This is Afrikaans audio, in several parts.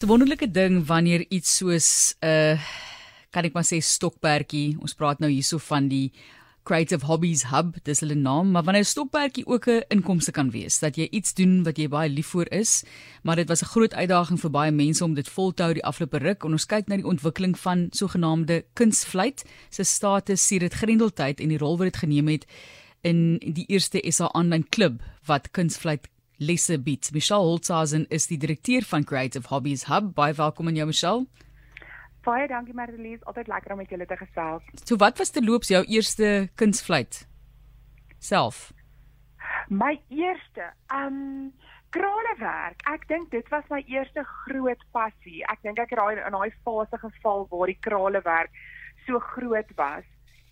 'n Wonderlike ding wanneer iets soos 'n uh, kan ek maar sê stokperdjie, ons praat nou hierso van die Creative Hobbies Hub, dis hulle naam, maar wanneer 'n stokperdjie ook 'n inkomste kan wees, dat jy iets doen wat jy baie lief vir is, maar dit was 'n groot uitdaging vir baie mense om dit vol te hou die afgelope ruk ons kyk na die ontwikkeling van sogenaamde kunstvleit se status sedert Grendeltyd en die rol wat dit geneem het in die eerste SA online klub wat kunstvleit lesse bied. Michelle Holtzazen is die direkteur van Creative Hobbies Hub. Baie welkom aan jou Michelle. Baie dankie Marlies, altyd lekker om met julle te gesels. So wat was te loops jou eerste kunstvleit? Self. My eerste, ehm um, kralewerk. Ek dink dit was my eerste groot passie. Ek dink ek het daai in daai fase geval waar die kralewerk so groot was.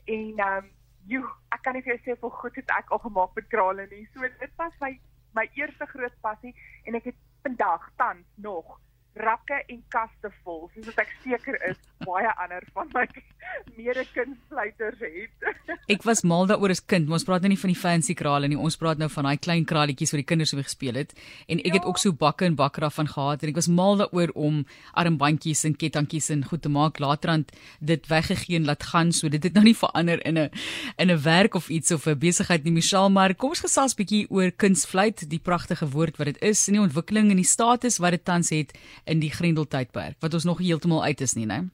En ehm um, joe, ek kan nie vir jou sê hoe goed het ek al gemaak met krale nie. So dit was my my eerste groot passie en ek het vandag tans nog rakke en kaste vol soos wat ek seker is baie ander van my mede-kindfluiters het. ek was mal daaroor as kind, ons praat nou nie van die fancy krale nie, ons praat nou van daai klein kraletjies wat die kinders so gespeel het. En ek ja. het ook so bakke en bakker af van gehad en ek was mal daaroor om armbandjies en kettingkies en goed te maak. Laterand dit weggegee en laat gaan. So dit het nou nie verander in 'n in 'n werk of iets of 'n besigheid nie Michelle. Maar kom ons gesels bietjie oor kunstvluit die pragtige woord wat dit is en die ontwikkeling en die status wat dit tans het in die Grendeltydperk wat ons nog heeltemal uit is nie, né?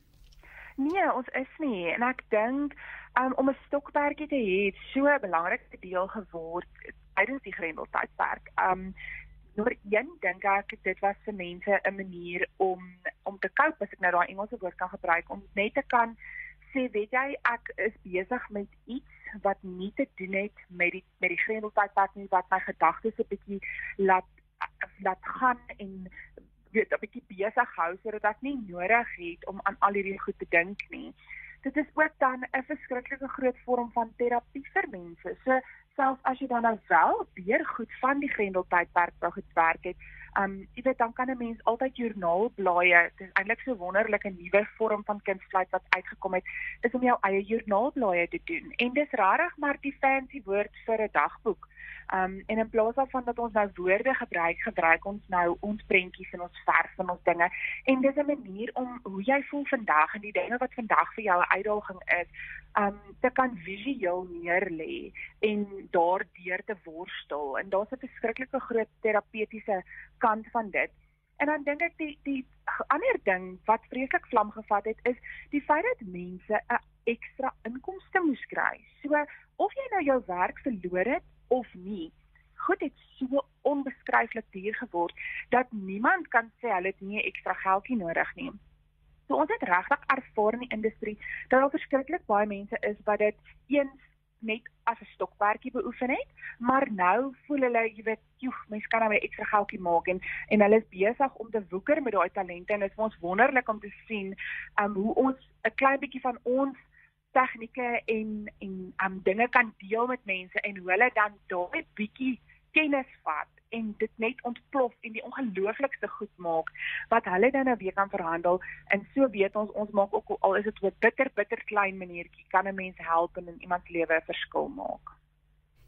Nee, ons is nie en ek dink um, om 'n stokperdjie te hê het so 'n belangrike deel geword tydens die Grendeltydperk. Um nommer 1 dink ek dit was vir mense 'n manier om om te cope as ek nou daai Engelse woord kan gebruik om net te kan sê weet jy ek is besig met iets wat nie te doen het met die met die Grendeltydperk nie wat my gedagtes 'n bietjie laat laat gaan en weet 'n bietjie besig hou sodat ek nie nodig het om aan al hierdie goed te dink nie. Dit is ook dan 'n verskriklike groot vorm van terapie vir mense. So selfs as jy dan nou wel weer goed van die Grendeltydperk wou gewerk het, um jy weet dan kan 'n mens altyd joernaalblaaie, dit is eintlik so wonderlike nuwe vorm van kunstvleit wat uitgekom het, is om jou eie joernaalblaaie te doen. En dis rarig maar die fancy woord vir 'n dagboek. Um en in plaas daarvan dat ons nou woorde gebruik, gebruik ons nou ons prentjies en ons verf en ons dinge. En dis 'n manier om hoe jy voel vandag en die dinge wat vandag vir jou 'n uitdaging is, um te kan visueel neerlê en daardeur te worstel. En daar's 'n verskriklike groot terapeutiese kant van dit. En dan dink ek die die ander ding wat vreeslik vlam gevat het is die feit dat mense 'n ekstra inkomste moes kry. So of jy nou jou werk verloor het of nie. Goed het so onbeskryflik duur geword dat niemand kan sê hulle het nie ekstra geldjie nodig nie. So ons het regtig ervaar in die industrie dat daar verskriklik baie mense is wat dit eens net as 'n stokperdjie beoefen het, maar nou voel hulle, jy weet, joe, mense kan nou 'n ekstra geldjie maak en en hulle is besig om te woeker met daai talente en dit is vir ons wonderlik om te sien um hoe ons 'n klein bietjie van ons tegnieke en en um dinge kan deel met mense en hoe hulle dan daai bietjie kennis vat en dit net ontplof en die ongelooflikste goed maak wat hulle dan nou weer kan verhandel en so weet ons ons maak ook al is dit 'n bitter bitter klein maniertjie kan 'n mens help en in iemand se lewe 'n verskil maak.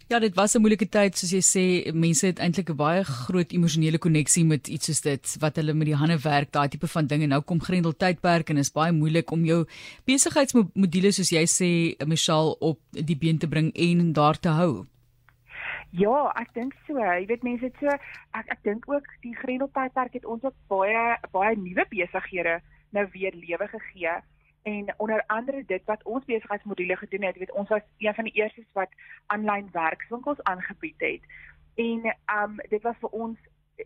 Ja, dit was 'n moeilike tyd soos jy sê, mense het eintlik 'n baie groot emosionele koneksie met iets soos dit wat hulle met die hande werk, daai tipe van dinge. Nou kom Grendel tydperk en is baie moeilik om jou besigheidsmodules soos jy sê, Michelle op die been te bring en daar te hou. Ja, ek dink so. Jy weet mense het so ek ek dink ook die Grendel tydperk het ons ook baie baie nuwe besighede nou weer lewe gegee en onder andere dit wat ons besigheidsmodule gedoen het, weet ons was een van die eerstes wat aanlyn werkswinkels aangebied het. En um dit was vir ons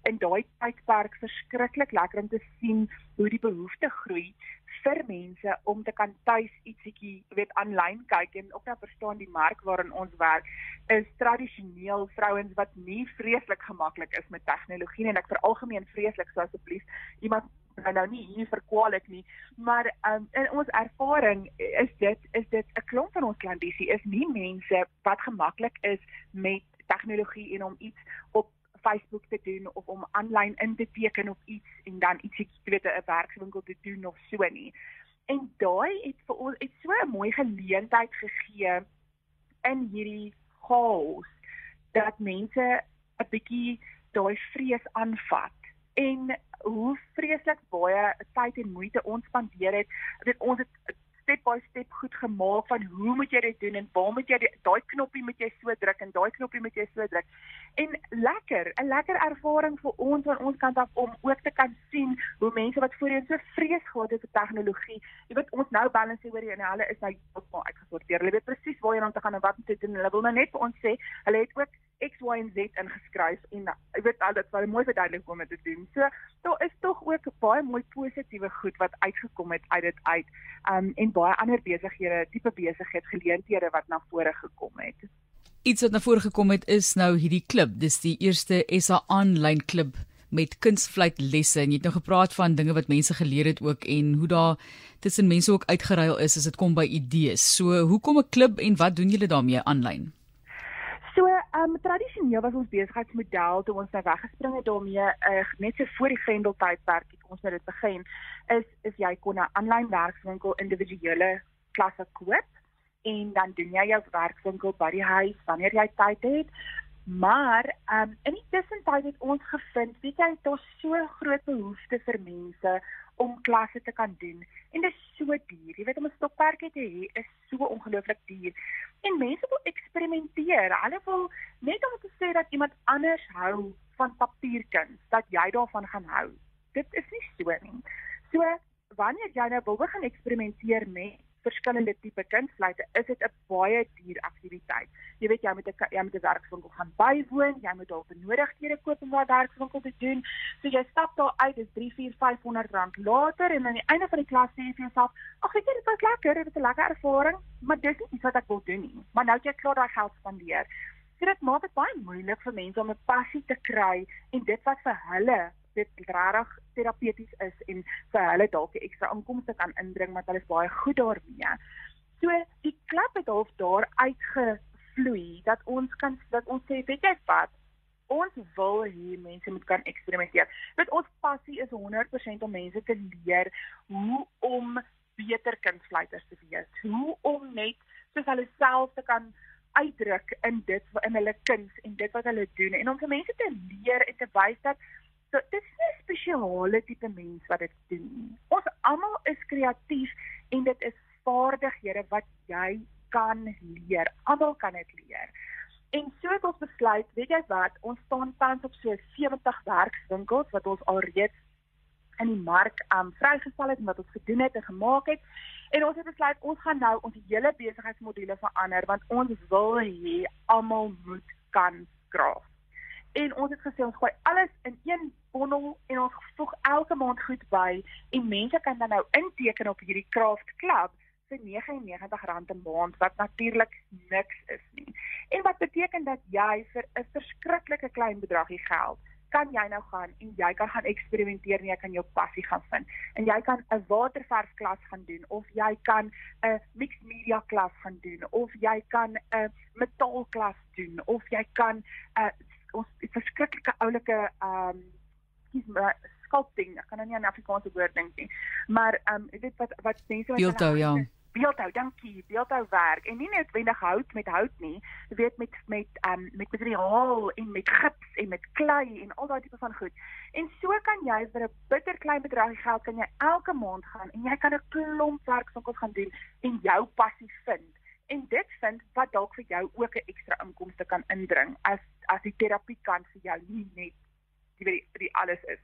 in daai tydperk verskriklik lekker om te sien hoe die behoefte groei vir mense om te kan tuis ietsiekie weet aanlyn kyk en ook nou verstaan die mark waarin ons werk is tradisioneel vrouens wat nie vreeslik gemaklik is met tegnologie en ek veralgemeen vreeslik so asseblief iemand nou nou nie hier verkwalik nie maar um, in ons ervaring is dit is dit 'n klomp van ons klandisie is nie mense wat gemaklik is met tegnologie en om iets op Facebook te doen of om aanlyn in te teken op iets en dan ietsie weet 'n werkswinkel te doen of so nie. En daai het vir ons het so 'n mooi geleentheid gegee in hierdie chaos dat mense 'n bietjie daai vrees aanvat en hoe vreeslik baie tyd en moeite ons spandeer het. Dit ons het step by step goed gemaak van hoe moet jy dit doen en waar moet jy daai knoppie moet jy so druk en daai knoppie moet jy so druk. En lekker, 'n lekker ervaring vir ons van ons kant af om ook te kan sien hoe mense wat voorheen so vrees gehad het vir tegnologie, jy weet ons nou balance oor en hulle is nou heeltemal uitgesorteer. Hulle weet presies waar jy om te gaan en wat om te doen. Hulle wil nou net vir ons sê, hulle het ook X, Y en Z ingeskryf en jy weet al dit wat mooi verduidelik om dit te doen. So daar is tog ook baie mooi positiewe goed wat uitgekom het uit dit uit. Um en baie ander besighede, tipe besigheid geleenthede wat na vore gekom het. Iets wat na vore gekom het is nou hierdie klub. Dis die eerste SA aanlyn klub met kunstvleit lesse en jy het nou gepraat van dinge wat mense geleer het ook en hoe daar tussen mense ook uitgeruil is as dit kom by idees. So, hoekom 'n klub en wat doen julle daarmee aanlyn? Ehm um, tradisioneel was ons besigheidsmodel toe ons nou weggespring het daarmee uh, net so voor die Grendeltydperk het ons net dit begin is is jy kon 'n aanlyn werkswinkel individuele klasse koop en dan doen jy jou werkswinkel by die huis wanneer jy tyd het. Maar ehm um, in die tussentyd het ons gevind, weet jy, daar's so groot behoefte vir mense om klasse te kan doen en dit is so duur. Jy weet om 'n stokperdjie te hê is so ongelooflik duur. En mense wil eksperimenteer. Hulle wil net om te sê dat iemand anders hou van papierkuns, dat jy daarvan gaan hou. Dit is nie so nie. So wanneer jy nou wil begin eksperimenteer met verskillende tipe kunsfluitte, is dit 'n baie duur aktiwiteit. Jy weet jy moet 'n jy moet 'n werkswinkel gaan bywoon, jy moet dalk benodigdhede koop om daai werkswinkel te doen. So jy stap daar uit, dis 3, 4, 500 rand later en aan die einde van die klas sê jy vir jouself, "Ag, weet jy, dit was lekker, dit was 'n lekker ervaring, maar dis nie iets wat ek wil doen nie." Maar nou het jy klaar daai geld spandeer. So dit maak dit baie moeilik vir mense om 'n passie te kry en dit wat vir hulle dit regtig terapeuties is en vir hulle dalk 'n ekstra inkomste kan inbring want hulle is baie goed daarmee. So die klap het half daar uitgevloei dat ons kan dat ons sê weet jy wat ons wil hier mense moet kan eksperimenteer. Dit ons passie is 100% om mense te leer hoe om beter kunsfluiters te wees. Hoe om net soos hulle self te kan uitdruk in dit in hulle kuns en dit wat hulle doen en om vir mense te leer en te wys dat So dit is 'n spesiale tipe mens wat dit doen. Ons almal is kreatief en dit is vaardighede wat jy kan leer. Almal kan dit leer. En so het ons besluit, weet jy wat, ons staan tans op so 70 werkswinkels wat ons alreeds in die mark um vrygestel het en wat ons gedoen het en gemaak het. En ons het besluit ons gaan nou ons hele besigheidsmodule verander want ons wil hê almal moet kan skraap en ons het gesê ons gooi alles in een bondel en ons voeg elke maand goed by en mense kan dan nou inteken op hierdie craft club vir R99 'n maand wat natuurlik niks is nie. En wat beteken dat jy vir 'n verskriklike klein bedragie geld kan jy nou gaan en jy kan gaan eksperimenteer en jy kan jou passie gaan vind. En jy kan 'n waterverf klas gaan doen of jy kan 'n mixed media klas gaan doen of jy kan 'n metaal klas doen of jy kan 'n ons het verskriklike oulike ehm um, skies maar sculpting, ek kan nou nie aan Afrikaanse woord dink nie. Maar ehm um, weet wat wat mense wat beeldhou ja. Beeldhou, dankie. Beeldhou werk en nie noodwendig hout met hout nie. Weet met met um, met materiaal en met gips en met klei en al daai tipe van goed. En so kan jy vir 'n bitter klein bedrag geld kan jy elke maand gaan en jy kan 'n klomp werk van kos gaan doen en jou passie vind en dit vind wat dalk vir jou ook 'n ekstra inkomste kan inbring as as die terapie kan vir jou nie net die die alles is